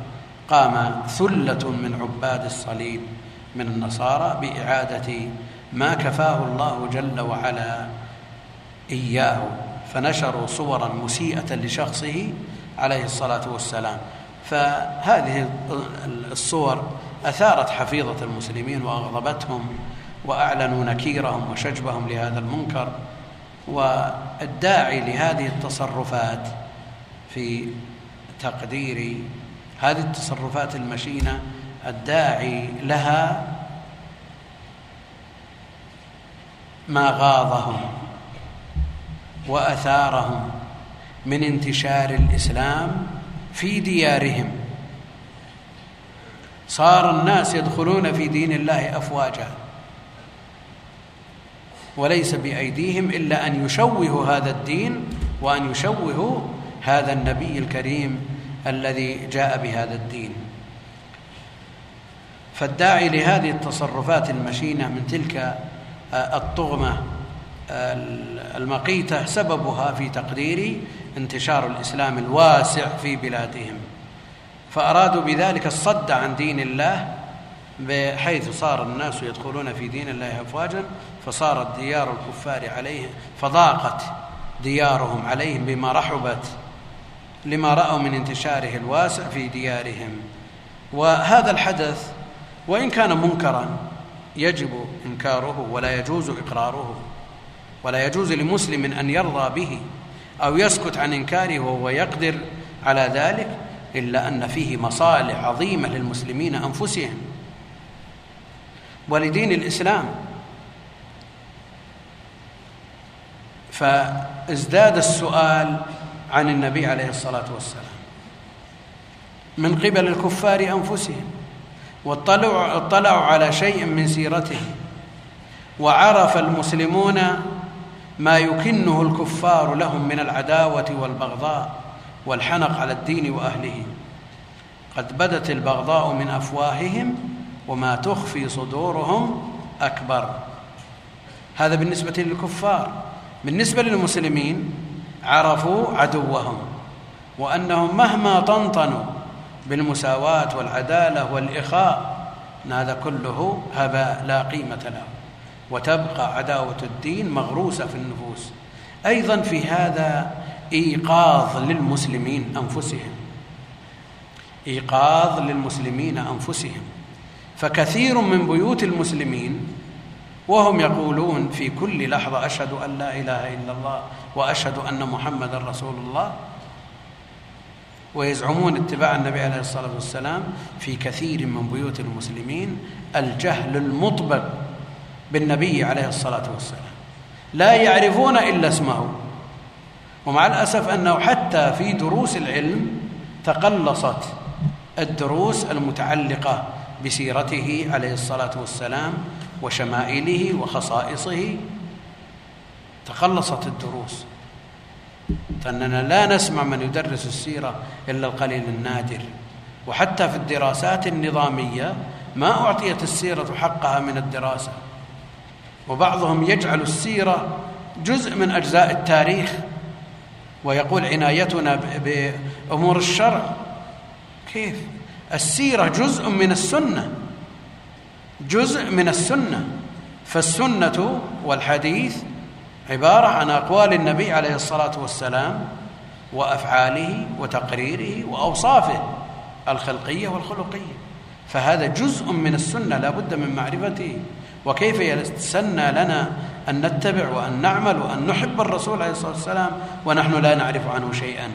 قام ثلة من عباد الصليب من النصارى بإعادة ما كفاه الله جل وعلا إياه فنشروا صورا مسيئة لشخصه عليه الصلاة والسلام. فهذه الصور أثارت حفيظة المسلمين وأغضبتهم وأعلنوا نكيرهم وشجبهم لهذا المنكر والداعي لهذه التصرفات في تقدير هذه التصرفات المشينة الداعي لها ما غاضهم وأثارهم من انتشار الإسلام في ديارهم. صار الناس يدخلون في دين الله افواجا. وليس بأيديهم إلا أن يشوهوا هذا الدين وأن يشوهوا هذا النبي الكريم الذي جاء بهذا الدين. فالداعي لهذه التصرفات المشينة من تلك الطغمة المقيتة سببها في تقديري انتشار الإسلام الواسع في بلادهم. فأرادوا بذلك الصد عن دين الله بحيث صار الناس يدخلون في دين الله افواجا فصارت ديار الكفار عليهم فضاقت ديارهم عليهم بما رحبت لما رأوا من انتشاره الواسع في ديارهم. وهذا الحدث وإن كان منكرا يجب إنكاره ولا يجوز إقراره. ولا يجوز لمسلم أن يرضى به أو يسكت عن إنكاره وهو يقدر على ذلك إلا أن فيه مصالح عظيمة للمسلمين أنفسهم. ولدين الإسلام. فازداد السؤال عن النبي عليه الصلاة والسلام من قبل الكفار أنفسهم واطلعوا اطلعوا على شيء من سيرته وعرف المسلمون ما يكنه الكفار لهم من العداوة والبغضاء والحنق على الدين وأهله. قد بدت البغضاء من أفواههم وما تخفي صدورهم أكبر. هذا بالنسبة للكفار. بالنسبة للمسلمين عرفوا عدوهم وأنهم مهما طنطنوا بالمساواة والعدالة والإخاء هذا كله هباء لا قيمة له. وتبقى عداوة الدين مغروسة في النفوس. أيضا في هذا إيقاظ للمسلمين أنفسهم. إيقاظ للمسلمين أنفسهم. فكثير من بيوت المسلمين وهم يقولون في كل لحظة أشهد أن لا إله إلا الله وأشهد أن محمدا رسول الله ويزعمون اتباع النبي عليه الصلاة والسلام في كثير من بيوت المسلمين الجهل المطبق بالنبي عليه الصلاة والسلام. لا يعرفون إلا اسمه. ومع الأسف أنه حتى في دروس العلم تقلصت الدروس المتعلقة بسيرته عليه الصلاة والسلام وشمائله وخصائصه. تقلصت الدروس. فإننا لا نسمع من يدرس السيرة إلا القليل النادر. وحتى في الدراسات النظامية ما أعطيت السيرة حقها من الدراسة. وبعضهم يجعل السيرة جزء من أجزاء التاريخ. ويقول عنايتنا بأمور الشرع. كيف؟ السيرة جزء من السنة. جزء من السنة. فالسنة والحديث عبارة عن أقوال النبي عليه الصلاة والسلام وأفعاله وتقريره وأوصافه الخلقية والخلقية. فهذا جزء من السنة لا بد من معرفته. وكيف يتسنى لنا أن نتبع وأن نعمل وأن نحب الرسول عليه الصلاة والسلام ونحن لا نعرف عنه شيئا.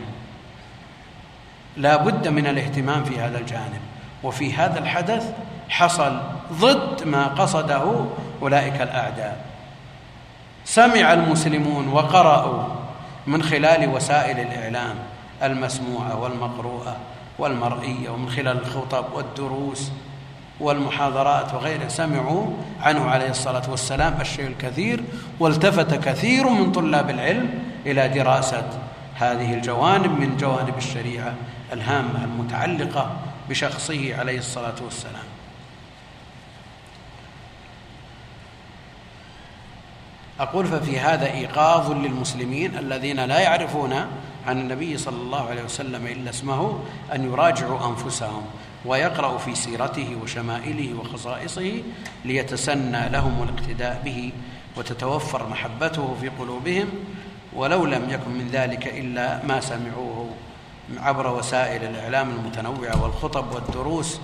لا بد من الاهتمام في هذا الجانب. وفي هذا الحدث حصل ضد ما قصده أولئك الأعداء. سمع المسلمون وقرأوا من خلال وسائل الإعلام المسموعة والمقروءة والمرئية ومن خلال الخطب والدروس والمحاضرات وغيرها سمعوا عنه عليه الصلاة والسلام الشيء الكثير والتفت كثير من طلاب العلم إلى دراسة هذه الجوانب من جوانب الشريعة الهامة المتعلقة بشخصه عليه الصلاة والسلام. أقول ففي هذا إيقاظ للمسلمين الذين لا يعرفون عن النبي صلى الله عليه وسلم إلا اسمه أن يراجعوا أنفسهم ويقرأوا في سيرته وشمائله وخصائصه ليتسنى لهم الاقتداء به وتتوفر محبته في قلوبهم ولو لم يكن من ذلك إلا ما سمعوه عبر وسائل الإعلام المتنوعة والخطب والدروس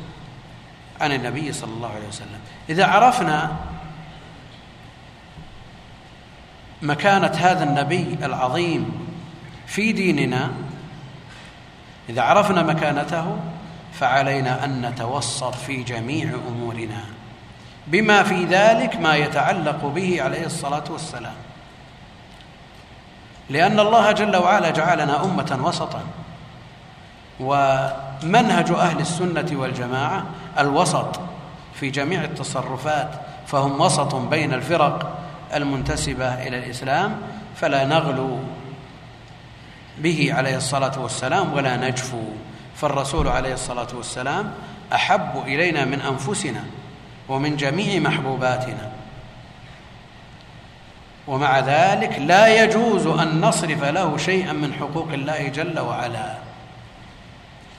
عن النبي صلى الله عليه وسلم. إذا عرفنا مكانة هذا النبي العظيم في ديننا إذا عرفنا مكانته فعلينا أن نتوسط في جميع أمورنا بما في ذلك ما يتعلق به عليه الصلاة والسلام. لأن الله جل وعلا جعلنا أمة وسطا. ومنهج أهل السنة والجماعة الوسط في جميع التصرفات فهم وسط بين الفرق المنتسبة إلى الإسلام فلا نغلو به عليه الصلاة والسلام ولا نجفو فالرسول عليه الصلاة والسلام أحب إلينا من أنفسنا ومن جميع محبوباتنا. ومع ذلك لا يجوز أن نصرف له شيئا من حقوق الله جل وعلا.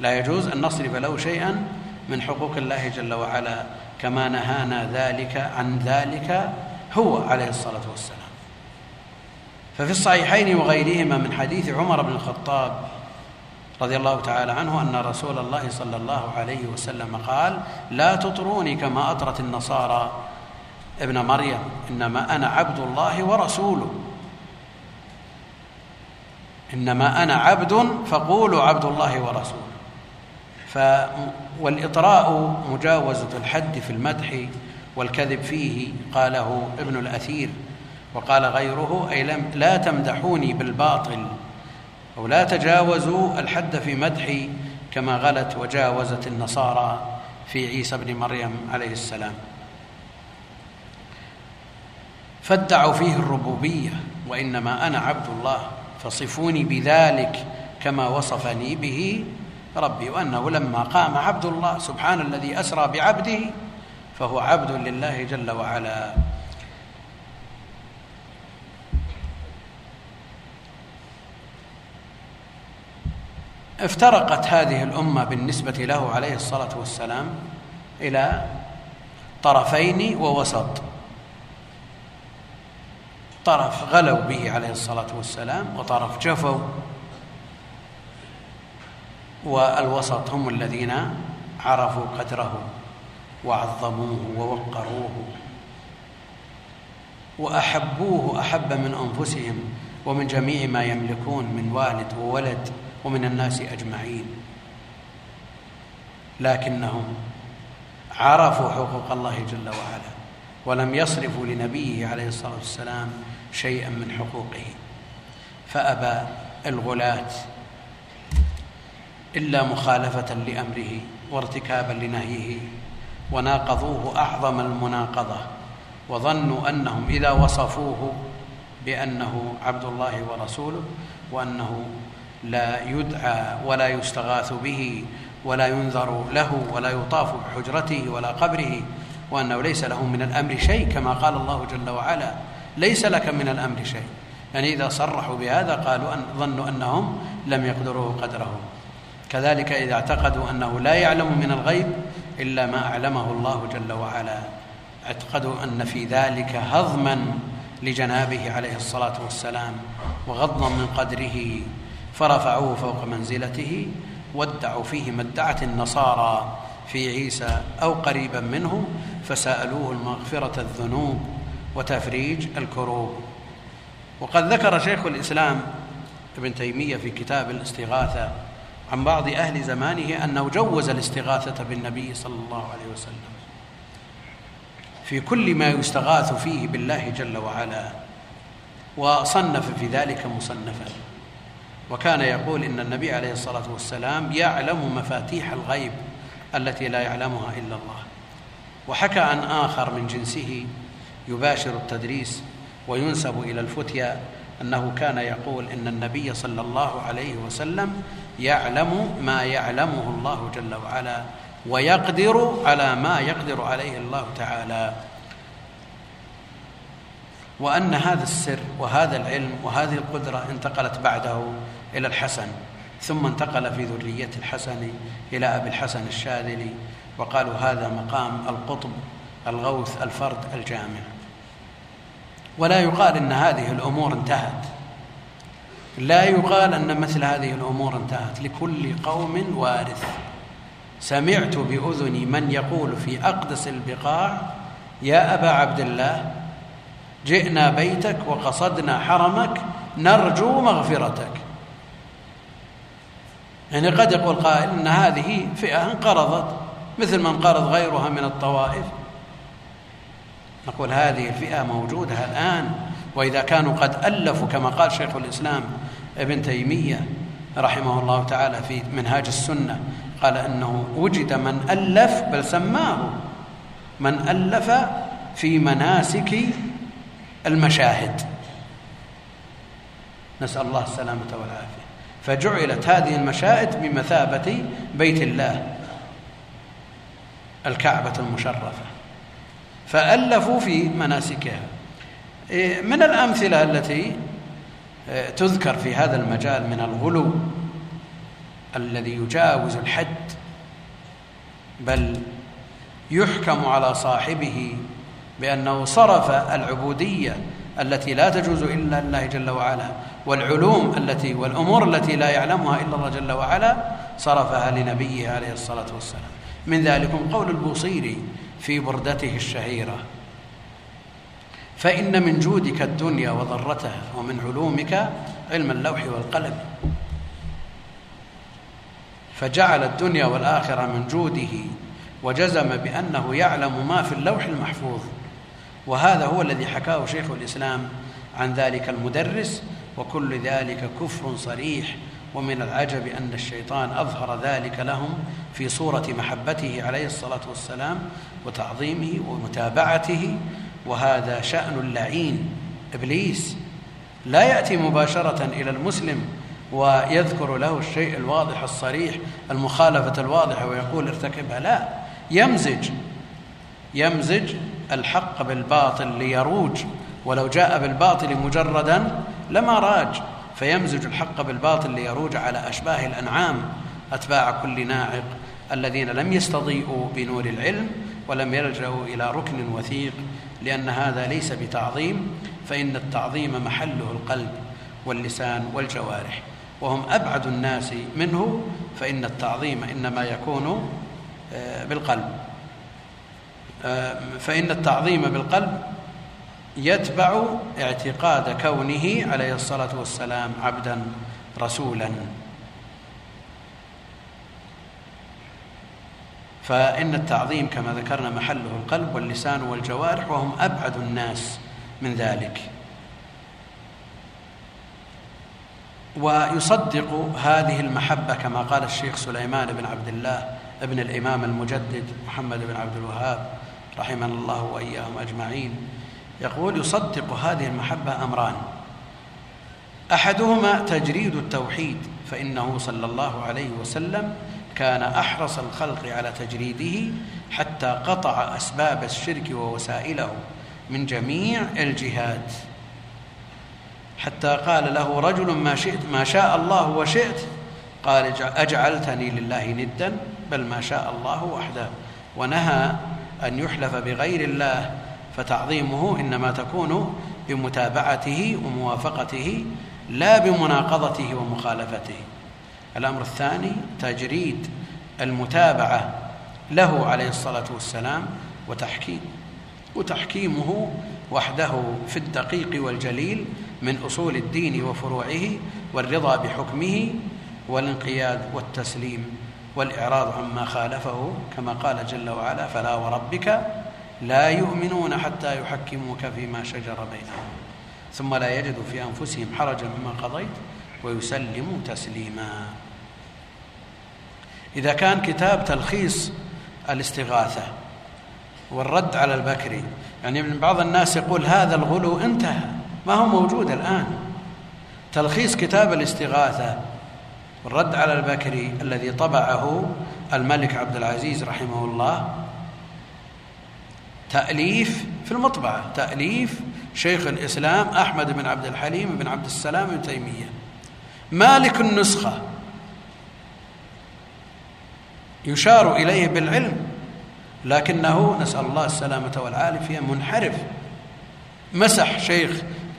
لا يجوز أن نصرف له شيئا من حقوق الله جل وعلا كما نهانا ذلك عن ذلك هو عليه الصلاة والسلام. ففي الصحيحين وغيرهما من حديث عمر بن الخطاب رضي الله تعالى عنه أن رسول الله صلى الله عليه وسلم قال لا تطروني كما أطرت النصارى. ابن مريم إنما أنا عبد الله ورسوله. إنما أنا عبد فقولوا عبد الله ورسوله. ف والإطراء مجاوزه الحد في المدح والكذب فيه قاله ابن الأثير وقال غيره أي لم لا تمدحوني بالباطل أو لا تجاوزوا الحد في مدحي كما غلت وجاوزت النصارى في عيسى بن مريم عليه السلام. فادعوا فيه الربوبية وإنما أنا عبد الله فصفوني بذلك كما وصفني به ربي وأنه لما قام عبد الله سبحان الذي أسرى بعبده فهو عبد لله جل وعلا. افترقت هذه الأمة بالنسبة له عليه الصلاة والسلام إلى طرفين ووسط. طرف غلوا به عليه الصلاة والسلام وطرف جفوا والوسط هم الذين عرفوا قدره وعظموه ووقروه وأحبوه أحب من أنفسهم ومن جميع ما يملكون من والد وولد ومن الناس أجمعين. لكنهم عرفوا حقوق الله جل وعلا ولم يصرفوا لنبيه عليه الصلاة والسلام شيئا من حقوقه. فأبى الغلاة إلا مخالفة لأمره وارتكابا لنهيه وناقضوه أعظم المناقضة وظنوا أنهم إذا وصفوه بأنه عبد الله ورسوله وأنه لا يدعى ولا يستغاث به ولا ينذر له ولا يطاف بحجرته ولا قبره وأنه ليس له من الأمر شيء كما قال الله جل وعلا ليس لك من الأمر شيء. يعني إذا صرحوا بهذا قالوا أن ظنوا أنهم لم يقدروا قدرهم. كذلك إذا اعتقدوا أنه لا يعلم من الغيب إلا ما أعلمه الله جل وعلا. اعتقدوا أن في ذلك هضما لجنابه عليه الصلاة والسلام وغضا من قدره فرفعوه فوق منزلته وادعوا فيه ما ادعت النصارى في عيسى أو قريبا منه فسألوه المغفرة الذنوب وتفريج الكروب. وقد ذكر شيخ الإسلام ابن تيمية في كتاب الاستغاثة عن بعض أهل زمانه أنه جوز الاستغاثة بالنبي صلى الله عليه وسلم. في كل ما يستغاث فيه بالله جل وعلا وصنف في ذلك مصنفا. وكان يقول إن النبي عليه الصلاة والسلام يعلم مفاتيح الغيب التي لا يعلمها إلا الله. وحكى عن آخر من جنسه يباشر التدريس وينسب إلى الفتيا أنه كان يقول إن النبي صلى الله عليه وسلم يعلم ما يعلمه الله جل وعلا ويقدر على ما يقدر عليه الله تعالى. وأن هذا السر وهذا العلم وهذه القدرة انتقلت بعده إلى الحسن ثم انتقل في ذرية الحسن إلى أبي الحسن الشاذلي وقالوا هذا مقام القطب الغوث الفرد الجامع. ولا يقال إن هذه الأمور انتهت. لا يقال أن مثل هذه الأمور انتهت. لكل قوم وارث. سمعت باذني من يقول في أقدس البقاع يا أبا عبد الله جئنا بيتك وقصدنا حرمك نرجو مغفرتك. يعني قد يقول قائل إن هذه فئة انقرضت مثل ما انقرض غيرها من الطوائف. نقول هذه الفئة موجودة الآن وإذا كانوا قد ألفوا كما قال شيخ الإسلام ابن تيمية رحمه الله تعالى في منهاج السنة قال أنه وجد من ألف بل سماه من ألف في مناسك المشاهد. نسأل الله السلامة والعافية. فجعلت هذه المشاهد بمثابة بيت الله الكعبة المشرفة. فألفوا في مناسكها. إيه، من الأمثلة التي إيه، تذكر في هذا المجال من الغلو الذي يجاوز الحد بل يحكم على صاحبه بأنه صرف العبودية التي لا تجوز إلا الله جل وعلا والعلوم التي والأمور التي لا يعلمها إلا الله جل وعلا صرفها لنبيه عليه الصلاة والسلام. من ذلكم قول البوصيري. في بردته الشهيرة. فإن من جودك الدنيا وضرتها ومن علومك علم اللوح والقلم. فجعل الدنيا والآخرة من جوده وجزم بأنه يعلم ما في اللوح المحفوظ. وهذا هو الذي حكاه شيخ الإسلام عن ذلك المدرس وكل ذلك كفر صريح ومن العجب أن الشيطان أظهر ذلك لهم في صورة محبته عليه الصلاة والسلام وتعظيمه ومتابعته. وهذا شأن اللعين. إبليس لا يأتي مباشرة إلى المسلم ويذكر له الشيء الواضح الصريح المخالفة الواضحة ويقول ارتكبها. لا يمزج. يمزج الحق بالباطل ليروج. ولو جاء بالباطل مجردا لما راج. فيمزج الحق بالباطل ليروج على أشباه الأنعام أتباع كل ناعق الذين لم يستضيئوا بنور العلم ولم يلجأوا إلى ركن وثيق لأن هذا ليس بتعظيم فإن التعظيم محله القلب واللسان والجوارح وهم أبعد الناس منه فإن التعظيم إنما يكون آه، بالقلب. آه، فإن التعظيم بالقلب يتبع اعتقاد كونه عليه الصلاة والسلام عبدا رسولا. فإن التعظيم كما ذكرنا محله القلب واللسان والجوارح وهم أبعد الناس من ذلك. ويصدق هذه المحبة كما قال الشيخ سليمان بن عبد الله ابن الإمام المجدد محمد بن عبد الوهاب رحمنا الله وإياهم أجمعين. يقول يصدق هذه المحبة أمران. أحدهما تجريد التوحيد فإنه صلى الله عليه وسلم كان أحرص الخلق على تجريده حتى قطع أسباب الشرك ووسائله من جميع الجهات. حتى قال له رجل ما شئت ما شاء الله وشئت قال أجعلتني لله ندا بل ما شاء الله وحده. ونهى أن يحلف بغير الله فتعظيمه إنما تكون بمتابعته وموافقته لا بمناقضته ومخالفته. الأمر الثاني تجريد المتابعة له عليه الصلاة والسلام وتحكيم وتحكيمه وحده في الدقيق والجليل من أصول الدين وفروعه والرضا بحكمه والانقياد والتسليم والإعراض عما خالفه كما قال جل وعلا فلا وربك لا يؤمنون حتى يحكموك فيما شجر بينهم ثم لا يجدوا في أنفسهم حرجا مما قضيت ويسلموا تسليما. إذا كان كتاب تلخيص الاستغاثة والرد على البكري يعني بعض الناس يقول هذا الغلو انتهى ما هو موجود الآن. تلخيص كتاب الاستغاثة والرد على البكري الذي طبعه الملك عبد العزيز رحمه الله تأليف في المطبعة. تأليف شيخ الإسلام أحمد بن عبد الحليم بن عبد السلام بن تيمية. مالك النسخة. يشار إليه بالعلم لكنه نسأل الله السلامة والعافية منحرف. مسح شيخ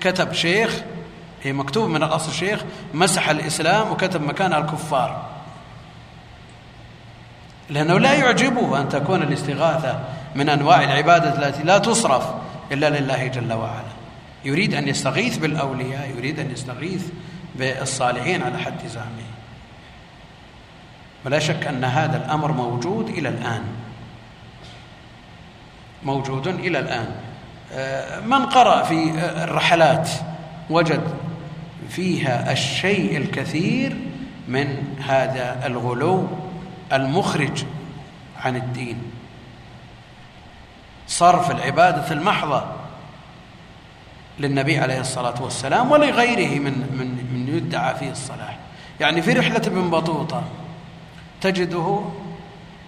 كتب شيخ هي مكتوب من الأصل شيخ مسح الإسلام وكتب مكانها الكفار. لأنه لا يعجبه أن تكون الاستغاثة من أنواع العبادة التي لا تصرف إلا لله جل وعلا. يريد أن يستغيث بالأولياء يريد أن يستغيث بالصالحين على حد زعمه. ولا شك أن هذا الأمر موجود إلى الآن. موجود إلى الآن. آه، من قرأ في الرحلات وجد فيها الشيء الكثير من هذا الغلو المخرج عن الدين. صرف العبادة المحضة للنبي عليه الصلاة والسلام ولغيره من من من يدعى فيه الصلاح. يعني في رحلة ابن بطوطة تجده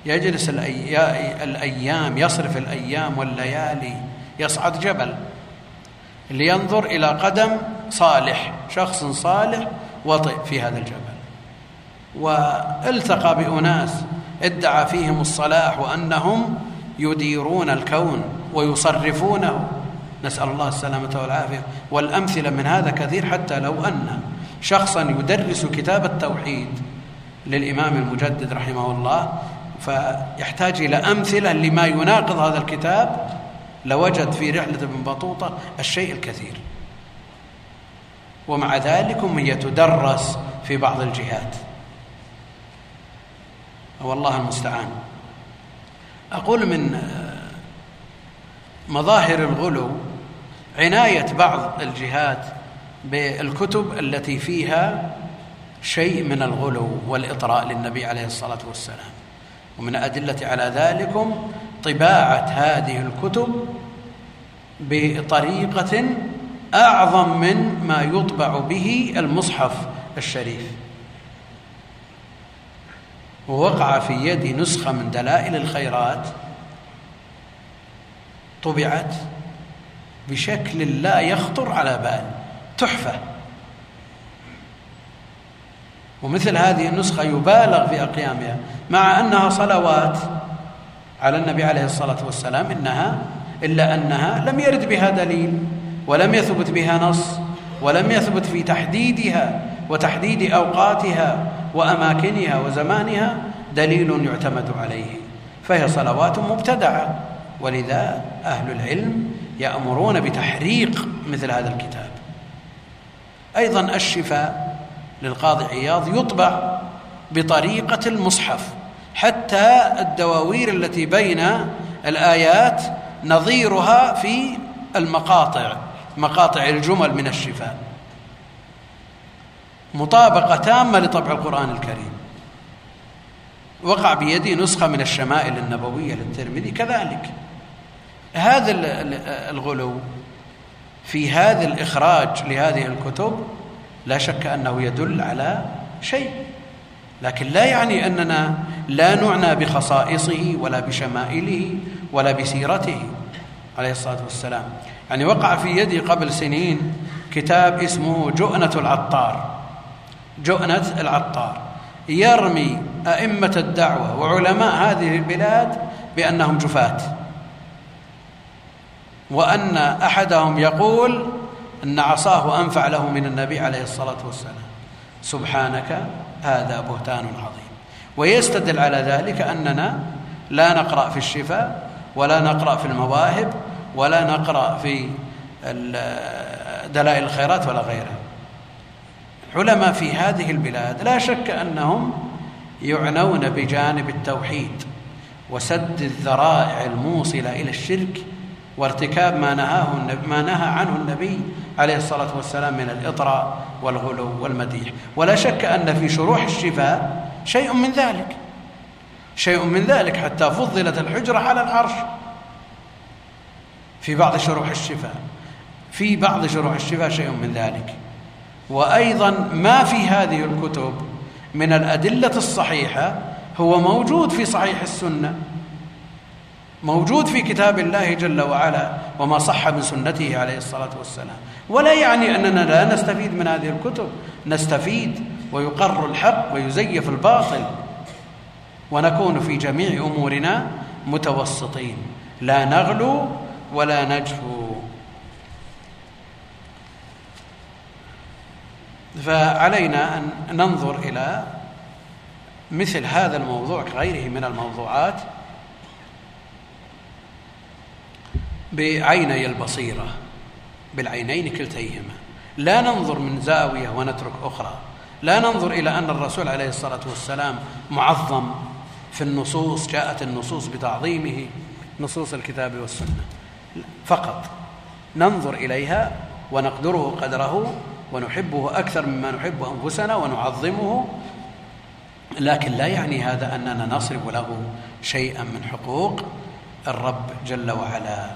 يجلس الأيام يصرف الأيام والليالي يصعد جبل لينظر إلى قدم صالح شخص صالح وطئ في هذا الجبل. والتقى بأناس ادعى فيهم الصلاح وأنهم يديرون الكون ويصرفونه. نسأل الله السلامة والعافية. والأمثلة من هذا كثير حتى لو أن شخصا يدرس كتاب التوحيد للإمام المجدد رحمه الله فيحتاج إلى أمثلة لما يناقض هذا الكتاب. لوجد في رحلة ابن بطوطة الشيء الكثير. ومع ذلك هي تدرس في بعض الجهات. والله المستعان. أقول من مظاهر الغلو عناية بعض الجهات بالكتب التي فيها شيء من الغلو والإطراء للنبي عليه الصلاة والسلام. ومن أدلة على ذلكم طباعة هذه الكتب بطريقة أعظم من ما يطبع به المصحف الشريف. ووقع في يدي نسخة من دلائل الخيرات طبعت بشكل لا يخطر على بال تحفة. ومثل هذه النسخة يبالغ في أقيامها مع أنها صلوات على النبي عليه الصلاة والسلام إنها إلا أنها لم يرد بها دليل ولم يثبت بها نص ولم يثبت في تحديدها وتحديد أوقاتها. وأماكنها وزمانها دليل يعتمد عليه فهي صلوات مبتدعة. ولذا أهل العلم يأمرون بتحريق مثل هذا الكتاب. أيضا الشفاء للقاضي عياض يطبع بطريقة المصحف حتى الدواوير التي بين الآيات نظيرها في المقاطع مقاطع الجمل من الشفاء. مطابقة تامة لطبع القرآن الكريم. وقع بيدي نسخة من الشمائل النبوية للترمذي كذلك. هذا الغلو في هذا الإخراج لهذه الكتب لا شك أنه يدل على شيء لكن لا يعني أننا لا نعنى بخصائصه ولا بشمائله ولا بسيرته عليه الصلاة والسلام. يعني وقع في يدي قبل سنين كتاب اسمه جؤنة العطار. جؤنة العطار يرمي أئمة الدعوة وعلماء هذه البلاد بأنهم جفاة. وأن أحدهم يقول أن عصاه أنفع له من النبي عليه الصلاة والسلام. سبحانك هذا بهتان عظيم. ويستدل على ذلك أننا لا نقرأ في الشفاء ولا نقرأ في المواهب ولا نقرأ في دلائل الخيرات ولا غيرها. علماء في هذه البلاد لا شك أنهم يعنون بجانب التوحيد وسد الذرائع الموصلة إلى الشرك وارتكاب ما نهاه ما نهى عنه النبي عليه الصلاة والسلام من الإطراء والغلو والمديح. ولا شك أن في شروح الشفاء شيء من ذلك. شيء من ذلك حتى فضلت الحجرة على العرش في بعض شروح الشفاء. في بعض شروح الشفاء شيء من ذلك. وأيضا ما في هذه الكتب من الأدلة الصحيحة هو موجود في صحيح السنة موجود في كتاب الله جل وعلا وما صح من سنته عليه الصلاة والسلام. ولا يعني أننا لا نستفيد من هذه الكتب. نستفيد ويقر الحق ويزيف الباطل. ونكون في جميع أمورنا متوسطين. لا نغلو ولا نجفو فعلينا أن ننظر إلى مثل هذا الموضوع كغيره من الموضوعات بعيني البصيرة بالعينين كلتيهما. لا ننظر من زاوية ونترك أخرى. لا ننظر إلى أن الرسول عليه الصلاة والسلام معظم في النصوص جاءت النصوص بتعظيمه نصوص الكتاب والسنة. فقط. ننظر إليها ونقدره قدره ونحبه أكثر مما نحب أنفسنا ونعظمه لكن لا يعني هذا أننا نصرف له شيئا من حقوق الرب جل وعلا.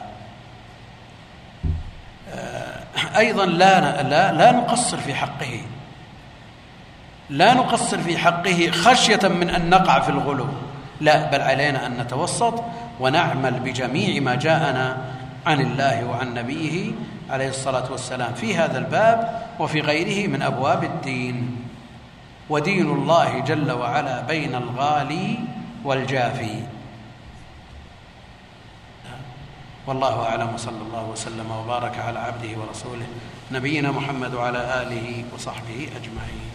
آه، أيضا لا لا لا نقصر في حقه. لا نقصر في حقه خشية من أن نقع في الغلو. لا بل علينا أن نتوسط ونعمل بجميع ما جاءنا عن الله وعن نبيه عليه الصلاة والسلام. في هذا الباب وفي غيره من أبواب الدين. ودين الله جل وعلا بين الغالي والجافي. والله أعلم وصلى الله وسلم وبارك على عبده ورسوله نبينا محمد وعلى آله وصحبه أجمعين.